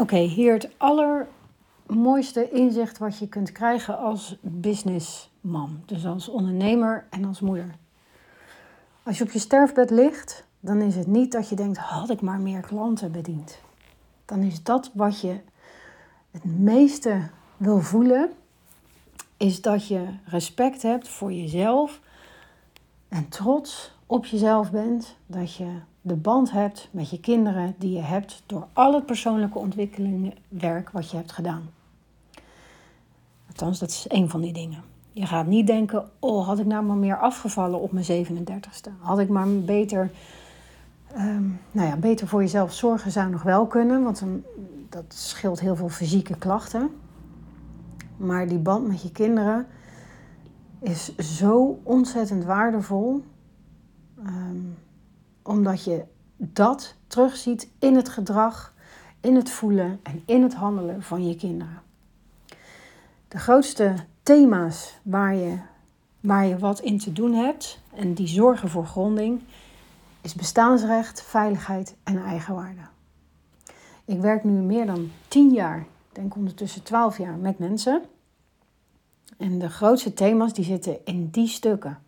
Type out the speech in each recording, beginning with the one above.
Oké, hier het allermooiste inzicht wat je kunt krijgen als businessman. Dus als ondernemer en als moeder. Als je op je sterfbed ligt, dan is het niet dat je denkt, had ik maar meer klanten bediend. Dan is dat wat je het meeste wil voelen, is dat je respect hebt voor jezelf en trots op jezelf bent. Dat je de band hebt met je kinderen die je hebt door al het persoonlijke ontwikkelingwerk wat je hebt gedaan. Althans, dat is één van die dingen. Je gaat niet denken, oh, had ik nou maar meer afgevallen op mijn 37ste. Had ik maar beter, ehm, nou ja, beter voor jezelf zorgen zou nog wel kunnen, want dat scheelt heel veel fysieke klachten. Maar die band met je kinderen is zo ontzettend waardevol. Ehm, omdat je dat terugziet in het gedrag, in het voelen en in het handelen van je kinderen. De grootste thema's waar je, waar je wat in te doen hebt en die zorgen voor gronding, is bestaansrecht, veiligheid en eigenwaarde. Ik werk nu meer dan 10 jaar, denk ondertussen 12 jaar, met mensen. En de grootste thema's die zitten in die stukken.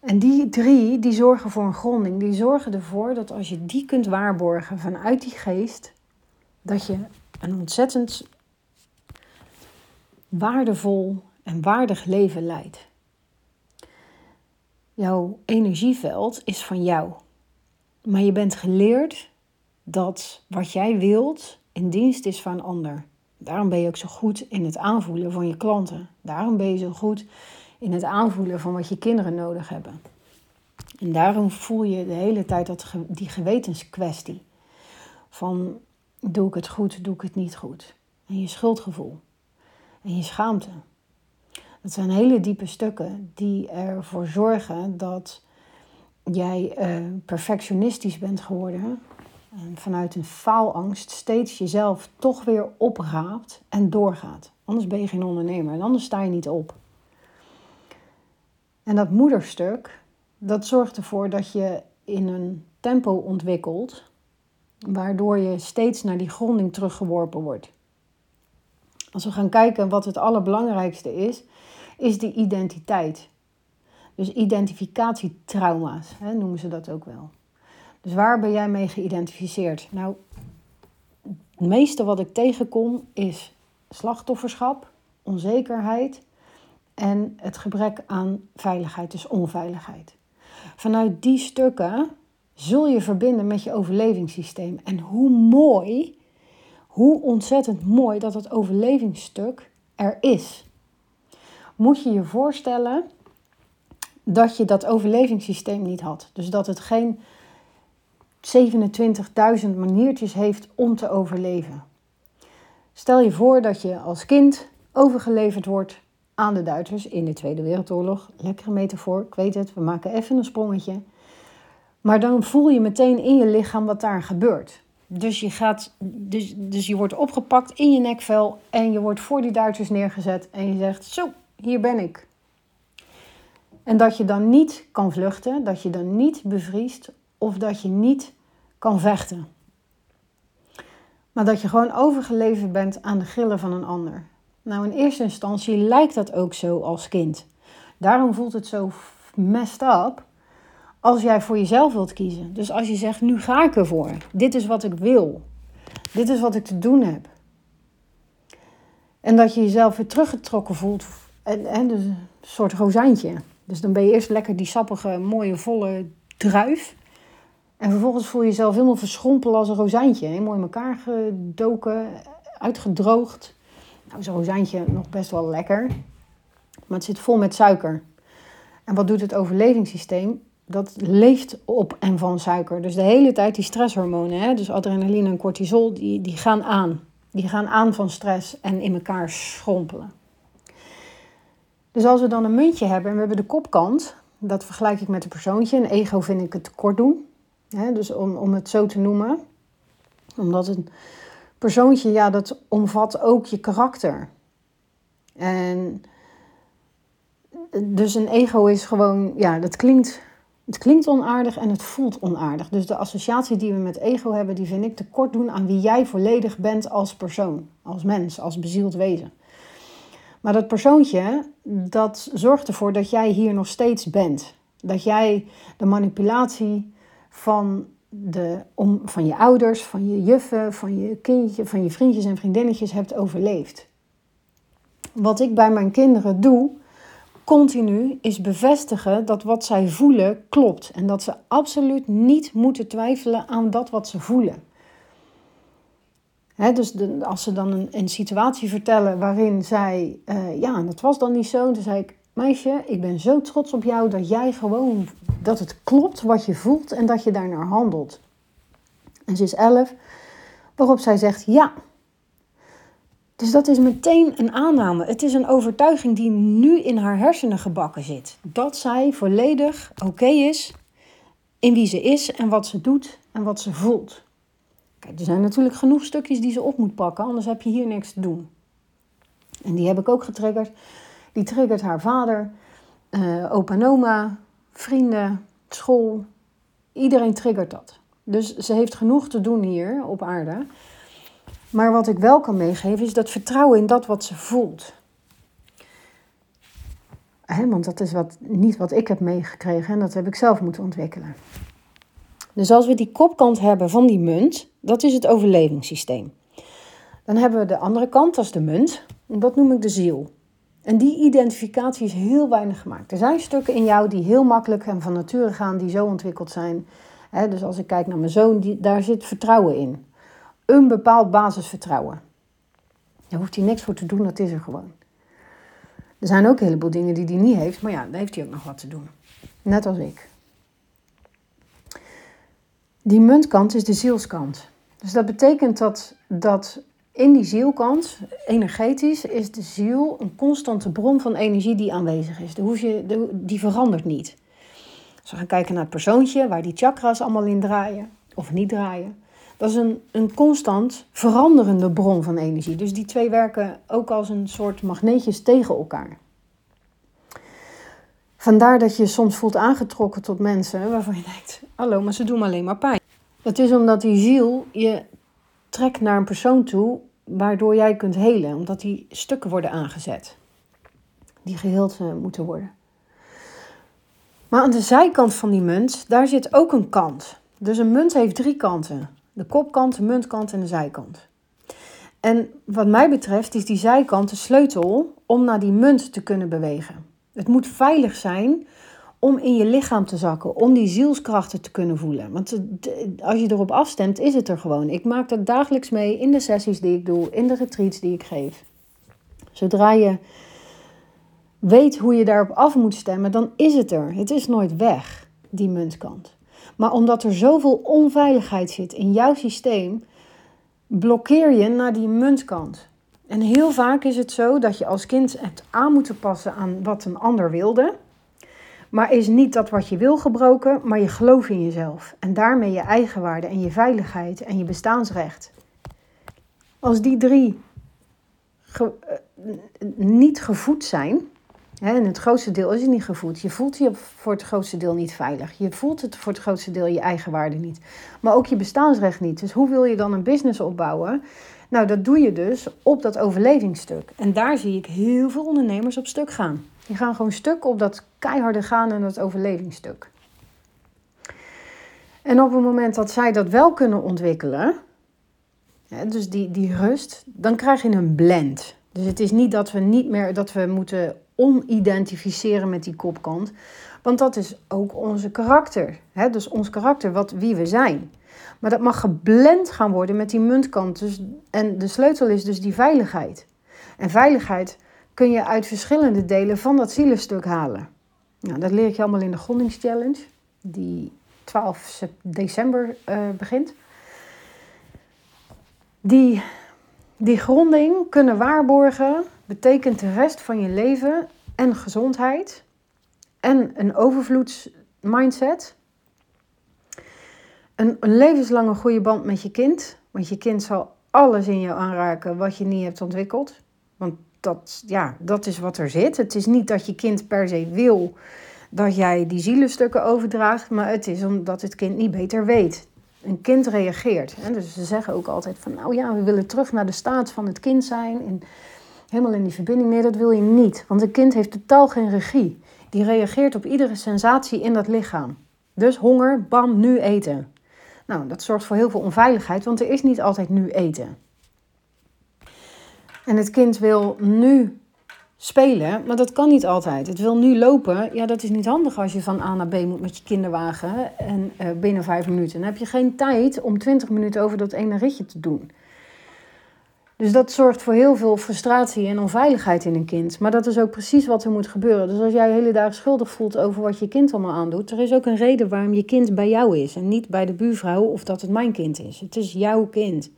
En die drie, die zorgen voor een gronding. Die zorgen ervoor dat als je die kunt waarborgen vanuit die geest, dat je een ontzettend waardevol en waardig leven leidt. Jouw energieveld is van jou. Maar je bent geleerd dat wat jij wilt in dienst is van een ander. Daarom ben je ook zo goed in het aanvoelen van je klanten. Daarom ben je zo goed in het aanvoelen van wat je kinderen nodig hebben. En daarom voel je de hele tijd dat, die gewetenskwestie. Van doe ik het goed, doe ik het niet goed. En je schuldgevoel. En je schaamte. Dat zijn hele diepe stukken die ervoor zorgen dat jij uh, perfectionistisch bent geworden. En vanuit een faalangst steeds jezelf toch weer opraapt en doorgaat. Anders ben je geen ondernemer en anders sta je niet op. En dat moederstuk, dat zorgt ervoor dat je in een tempo ontwikkelt, waardoor je steeds naar die gronding teruggeworpen wordt. Als we gaan kijken wat het allerbelangrijkste is, is die identiteit. Dus identificatietrauma's, hè, noemen ze dat ook wel. Dus waar ben jij mee geïdentificeerd? Nou, het meeste wat ik tegenkom is slachtofferschap, onzekerheid en het gebrek aan veiligheid, dus onveiligheid. Vanuit die stukken zul je verbinden met je overlevingssysteem. En hoe mooi, hoe ontzettend mooi dat het overlevingsstuk er is. Moet je je voorstellen dat je dat overlevingssysteem niet had. Dus dat het geen 27.000 maniertjes heeft om te overleven. Stel je voor dat je als kind overgeleverd wordt aan de Duitsers in de Tweede Wereldoorlog. Lekkere metafoor, ik weet het, we maken even een sprongetje. Maar dan voel je meteen in je lichaam wat daar gebeurt. Dus je, gaat, dus, dus je wordt opgepakt in je nekvel en je wordt voor die Duitsers neergezet en je zegt: Zo, hier ben ik. En dat je dan niet kan vluchten, dat je dan niet bevriest of dat je niet kan vechten. Maar dat je gewoon overgeleverd bent aan de grillen van een ander. Nou, in eerste instantie lijkt dat ook zo als kind. Daarom voelt het zo messed up als jij voor jezelf wilt kiezen. Dus als je zegt, nu ga ik ervoor. Dit is wat ik wil. Dit is wat ik te doen heb. En dat je jezelf weer teruggetrokken voelt. En, dus een soort rozijntje. Dus dan ben je eerst lekker die sappige, mooie, volle druif. En vervolgens voel je jezelf helemaal verschrompelen als een rozijntje. Helemaal in elkaar gedoken, uitgedroogd. Nou, rozijntje nog best wel lekker. Maar het zit vol met suiker. En wat doet het overlevingssysteem? Dat leeft op en van suiker. Dus de hele tijd die stresshormonen, hè, dus adrenaline en cortisol, die, die gaan aan. Die gaan aan van stress en in elkaar schrompelen. Dus als we dan een muntje hebben en we hebben de kopkant, dat vergelijk ik met een persoontje. Een ego vind ik het kort doen. Hè, dus om, om het zo te noemen. Omdat een persoontje, ja, dat omvat ook je karakter. En dus een ego is gewoon, ja, dat klinkt Het klinkt onaardig en het voelt onaardig. Dus de associatie die we met ego hebben, die vind ik tekort doen aan wie jij volledig bent als persoon, als mens, als bezield wezen. Maar dat persoontje, dat zorgt ervoor dat jij hier nog steeds bent. Dat jij de manipulatie van, de, om, van je ouders, van je juffen, van je kindje, van je vriendjes en vriendinnetjes hebt overleefd. Wat ik bij mijn kinderen doe, continu, is bevestigen dat wat zij voelen klopt. En dat ze absoluut niet moeten twijfelen aan dat wat ze voelen. dus als ze dan een, een, situatie vertellen waarin zij, uh, ja, dat was dan niet zo, dan zei ik, meisje, ik ben zo trots op jou dat jij gewoon, dat het klopt wat je voelt en dat je daarnaar handelt. En ze is elf, waarop zij zegt, ja, dus dat is meteen een aanname. Het is een overtuiging die nu in haar hersenen gebakken zit. Dat zij volledig oké is in wie ze is en wat ze doet en wat ze voelt. Kijk, er zijn natuurlijk genoeg stukjes die ze op moet pakken, anders heb je hier niks te doen. En die heb ik ook getriggerd. Die triggert haar vader, uh, opa en oma, vrienden, school. Iedereen triggert dat. Dus ze heeft genoeg te doen hier op aarde. Maar wat ik wel kan meegeven is dat vertrouwen in dat wat ze voelt. want dat is wat, niet wat ik heb meegekregen en dat heb ik zelf moeten ontwikkelen. Dus als we die kopkant hebben van die munt, dat is het overlevingssysteem. Dan hebben we de andere kant, dat is de munt. En dat noem ik de ziel. En die identificatie is heel weinig gemaakt. Er zijn stukken in jou die heel makkelijk en van nature gaan, die zo ontwikkeld zijn. dus als ik kijk naar mijn zoon, die, daar zit vertrouwen in een bepaald basisvertrouwen. Daar hoeft hij niks voor te doen, dat is er gewoon. Er zijn ook een heleboel dingen die hij niet heeft, maar ja, daar heeft hij ook nog wat te doen. Net als ik. Die muntkant is de zielskant. Dus dat betekent dat, dat in die zielkant, energetisch, is de ziel een constante bron van energie die aanwezig is. die verandert niet. Als we gaan kijken naar het persoontje, waar die chakras allemaal in draaien, of niet draaien, dat is een, een constant veranderende bron van energie. Dus die twee werken ook als een soort magneetjes tegen elkaar. Vandaar dat je soms voelt aangetrokken tot mensen waarvan je denkt: hallo, maar ze doen me alleen maar pijn. Dat is omdat die ziel je trekt naar een persoon toe waardoor jij kunt helen, omdat die stukken worden aangezet die geheeld eh, moeten worden. Maar aan de zijkant van die munt, daar zit ook een kant. Dus een munt heeft drie kanten. De kopkant, de muntkant en de zijkant. En wat mij betreft is die zijkant de sleutel om naar die munt te kunnen bewegen. Het moet veilig zijn om in je lichaam te zakken, om die zielskrachten te kunnen voelen. Want als je erop afstemt, is het er gewoon. Ik maak dat dagelijks mee in de sessies die ik doe, in de retreats die ik geef. Zodra je weet hoe je daarop af moet stemmen, dan is het er. Het is nooit weg, die muntkant. Maar omdat er zoveel onveiligheid zit in jouw systeem, blokkeer je naar die muntkant. En heel vaak is het zo dat je als kind hebt aan moeten passen aan wat een ander wilde. Maar is niet dat wat je wil gebroken, maar je geloof in jezelf. En daarmee je eigenwaarde en je veiligheid en je bestaansrecht. Als die drie eh, niet gevoed zijn, en het grootste deel is het niet gevoed. Je voelt je voor het grootste deel niet veilig. Je voelt het voor het grootste deel je eigen waarde niet. Maar ook je bestaansrecht niet. Dus hoe wil je dan een business opbouwen? Nou, dat doe je dus op dat overlevingsstuk. En daar zie ik heel veel ondernemers op stuk gaan. Die gaan gewoon stuk op dat keiharde gaan en dat overlevingsstuk. En op het moment dat zij dat wel kunnen ontwikkelen, dus die, die rust, dan krijg je een blend. Dus het is niet dat we niet meer dat we moeten onidentificeren met die kopkant. Want dat is ook onze karakter. Hè? Dus ons karakter, wat, wie we zijn. Maar dat mag geblend gaan worden met die muntkant. Dus, en de sleutel is dus die veiligheid. En veiligheid kun je uit verschillende delen van dat zielenstuk halen. Nou, dat leer ik je allemaal in de Grondingschallenge, die 12 december uh, begint. Die, die gronding kunnen waarborgen betekent de rest van je leven en gezondheid en een overvloedsmindset. Een, levenslange goede band met je kind. Want je kind zal alles in jou aanraken wat je niet hebt ontwikkeld. Want dat, ja, dat is wat er zit. Het is niet dat je kind per se wil dat jij die zielenstukken overdraagt, maar het is omdat het kind niet beter weet. Een kind reageert. Hè? Dus ze zeggen ook altijd van, nou ja, we willen terug naar de staat van het kind zijn. En helemaal in die verbinding. Nee, dat wil je niet. Want een kind heeft totaal geen regie. Die reageert op iedere sensatie in dat lichaam. Dus honger, bam, nu eten. Nou, dat zorgt voor heel veel onveiligheid, want er is niet altijd nu eten. En het kind wil nu spelen, maar dat kan niet altijd. Het wil nu lopen. Ja, dat is niet handig als je van A naar B moet met je kinderwagen en uh, binnen vijf minuten. Dan heb je geen tijd om twintig minuten over dat ene ritje te doen. Dus dat zorgt voor heel veel frustratie en onveiligheid in een kind. Maar dat is ook precies wat er moet gebeuren. Dus als jij de hele dag schuldig voelt over wat je kind allemaal aandoet, er is ook een reden waarom je kind bij jou is en niet bij de buurvrouw of dat het mijn kind is. Het is jouw kind.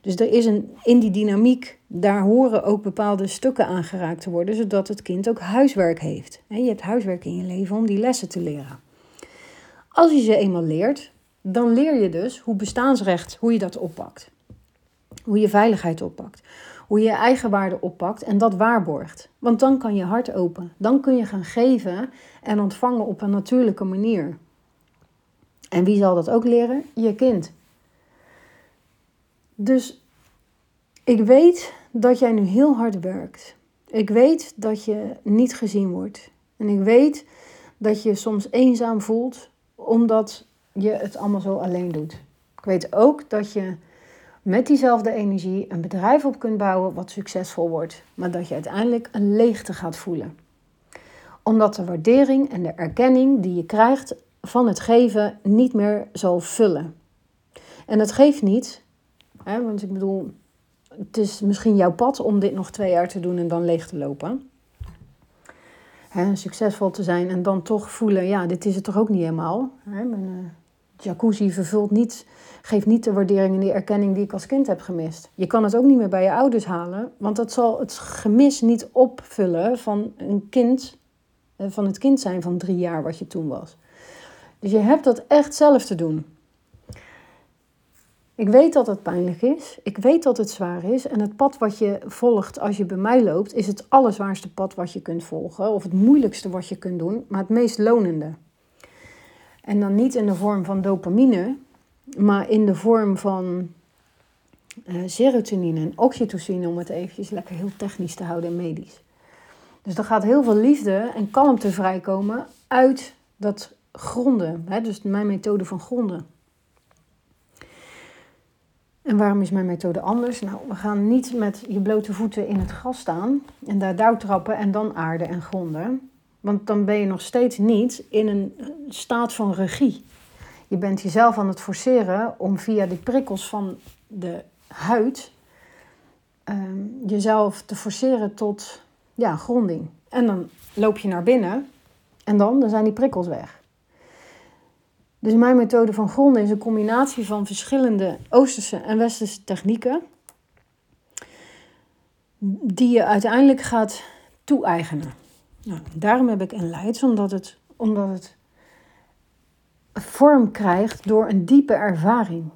Dus er is een, in die dynamiek, daar horen ook bepaalde stukken aangeraakt te worden, zodat het kind ook huiswerk heeft. Je hebt huiswerk in je leven om die lessen te leren. Als je ze eenmaal leert, dan leer je dus hoe bestaansrecht, hoe je dat oppakt. Hoe je veiligheid oppakt. Hoe je je eigen waarde oppakt en dat waarborgt. Want dan kan je hart open. Dan kun je gaan geven en ontvangen op een natuurlijke manier. En wie zal dat ook leren? Je kind. Dus ik weet dat jij nu heel hard werkt. Ik weet dat je niet gezien wordt. En ik weet dat je soms eenzaam voelt omdat je het allemaal zo alleen doet. Ik weet ook dat je met diezelfde energie een bedrijf op kunt bouwen wat succesvol wordt, maar dat je uiteindelijk een leegte gaat voelen. Omdat de waardering en de erkenning die je krijgt van het geven niet meer zal vullen. En dat geeft niet, hè, want ik bedoel, het is misschien jouw pad om dit nog twee jaar te doen en dan leeg te lopen. Hè, succesvol te zijn en dan toch voelen, ja, dit is het toch ook niet helemaal. Hè, uh, jacuzzi vervult niet geeft niet de waardering en de erkenning die ik als kind heb gemist. Je kan het ook niet meer bij je ouders halen, want dat zal het gemis niet opvullen van een kind, eh, van het kind zijn van drie jaar wat je toen was. Dus je hebt dat echt zelf te doen. Ik weet dat het pijnlijk is. Ik weet dat het zwaar is. En het pad wat je volgt als je bij mij loopt, is het allerzwaarste pad wat je kunt volgen. Of het moeilijkste wat je kunt doen, maar het meest lonende. En dan niet in de vorm van dopamine, maar in de vorm van uh, serotonine en oxytocine, om het eventjes lekker heel technisch te houden en medisch. Dus er gaat heel veel liefde en kalmte vrijkomen uit dat gronden. Hè? Dus mijn methode van gronden. En waarom is mijn methode anders? Nou, we gaan niet met je blote voeten in het gras staan en daar douw trappen en dan aarden en gronden. Want dan ben je nog steeds niet in een staat van regie. Je bent jezelf aan het forceren om via de prikkels van de huid ehm, jezelf te forceren tot ja, gronding. En dan loop je naar binnen en dan, dan zijn die prikkels weg. Dus mijn methode van gronden is een combinatie van verschillende Oosterse en Westerse technieken. Die je uiteindelijk gaat toe-eigenen. Nou, daarom heb ik een leids, omdat het, omdat het vorm krijgt door een diepe ervaring.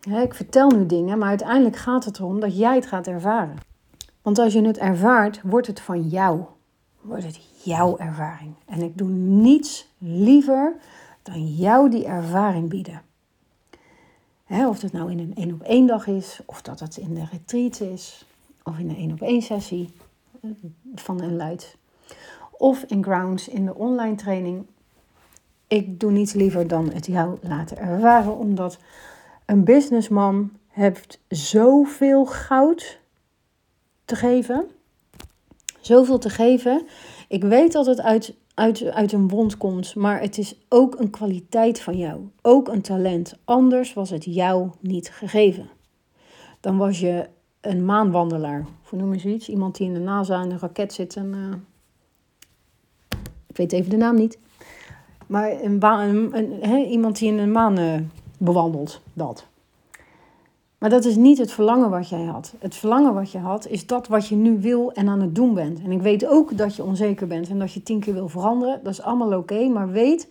ik vertel nu dingen, maar uiteindelijk gaat het erom dat jij het gaat ervaren. Want als je het ervaart, wordt het van jou. Wordt het jouw ervaring. En ik doe niets liever dan jou die ervaring bieden. of het nou in een één op één dag is, of dat het in de retreat is, of in een één op één sessie eh, van een luid. Of in grounds in de online training ik doe niets liever dan het jou laten ervaren, omdat een businessman heeft zoveel goud te geven. Zoveel te geven. Ik weet dat het uit, uit, uit een wond komt, maar het is ook een kwaliteit van jou. Ook een talent. Anders was het jou niet gegeven. Dan was je een maanwandelaar. Hoe noem je zoiets? Iemand die in de NASA in een raket zit en... Ik weet even de naam niet. Maar een een, iemand die in een maan uh, bewandelt, dat. Maar dat is niet het verlangen wat jij had. Het verlangen wat je had is dat wat je nu wil en aan het doen bent. En ik weet ook dat je onzeker bent en dat je tien keer wil veranderen. Dat is allemaal oké. maar weet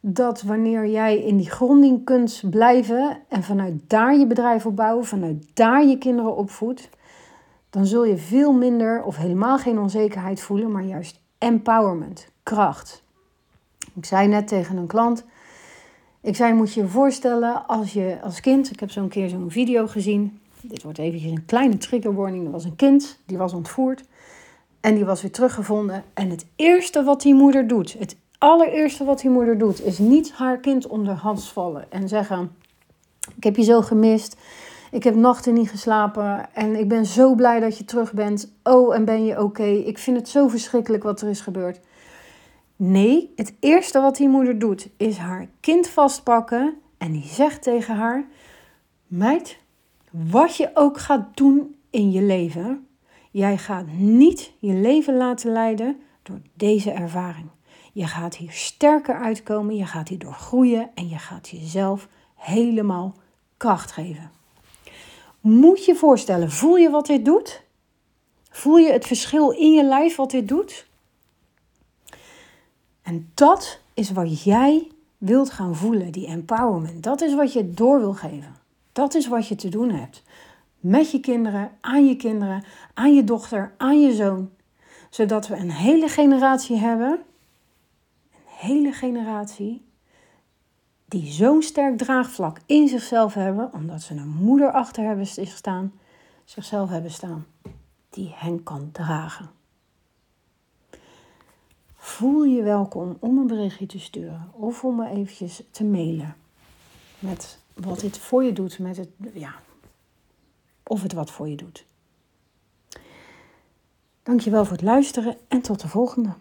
dat wanneer jij in die gronding kunt blijven en vanuit daar je bedrijf opbouwen, vanuit daar je kinderen opvoedt, dan zul je veel minder of helemaal geen onzekerheid voelen, maar juist empowerment kracht. Ik zei net tegen een klant, ik zei, moet je je voorstellen als je als kind, ik heb zo'n keer zo'n video gezien, dit wordt eventjes een kleine trigger warning, er was een kind, die was ontvoerd en die was weer teruggevonden. En het eerste wat die moeder doet, het allereerste wat die moeder doet, is niet haar kind om de hals vallen en zeggen, ik heb je zo gemist, ik heb nachten niet geslapen en ik ben zo blij dat je terug bent. Oh, en ben je oké? Ik vind het zo verschrikkelijk wat er is gebeurd. Nee, het eerste wat die moeder doet is haar kind vastpakken en die zegt tegen haar: Meid, wat je ook gaat doen in je leven, jij gaat niet je leven laten leiden door deze ervaring. Je gaat hier sterker uitkomen, je gaat hierdoor groeien en je gaat jezelf helemaal kracht geven. Moet je voorstellen, voel je wat dit doet? Voel je het verschil in je lijf wat dit doet? En dat is wat jij wilt gaan voelen, die empowerment. Dat is wat je door wil geven. Dat is wat je te doen hebt. Met je kinderen, aan je kinderen, aan je dochter, aan je zoon. Zodat we een hele generatie hebben, een hele generatie, die zo'n sterk draagvlak in zichzelf hebben, omdat ze een moeder achter hebben staan, zichzelf hebben staan, die hen kan dragen. Voel je welkom om een berichtje te sturen of om me eventjes te mailen met wat dit voor je doet, met het, ja, of het wat voor je doet. Dankjewel voor het luisteren en tot de volgende.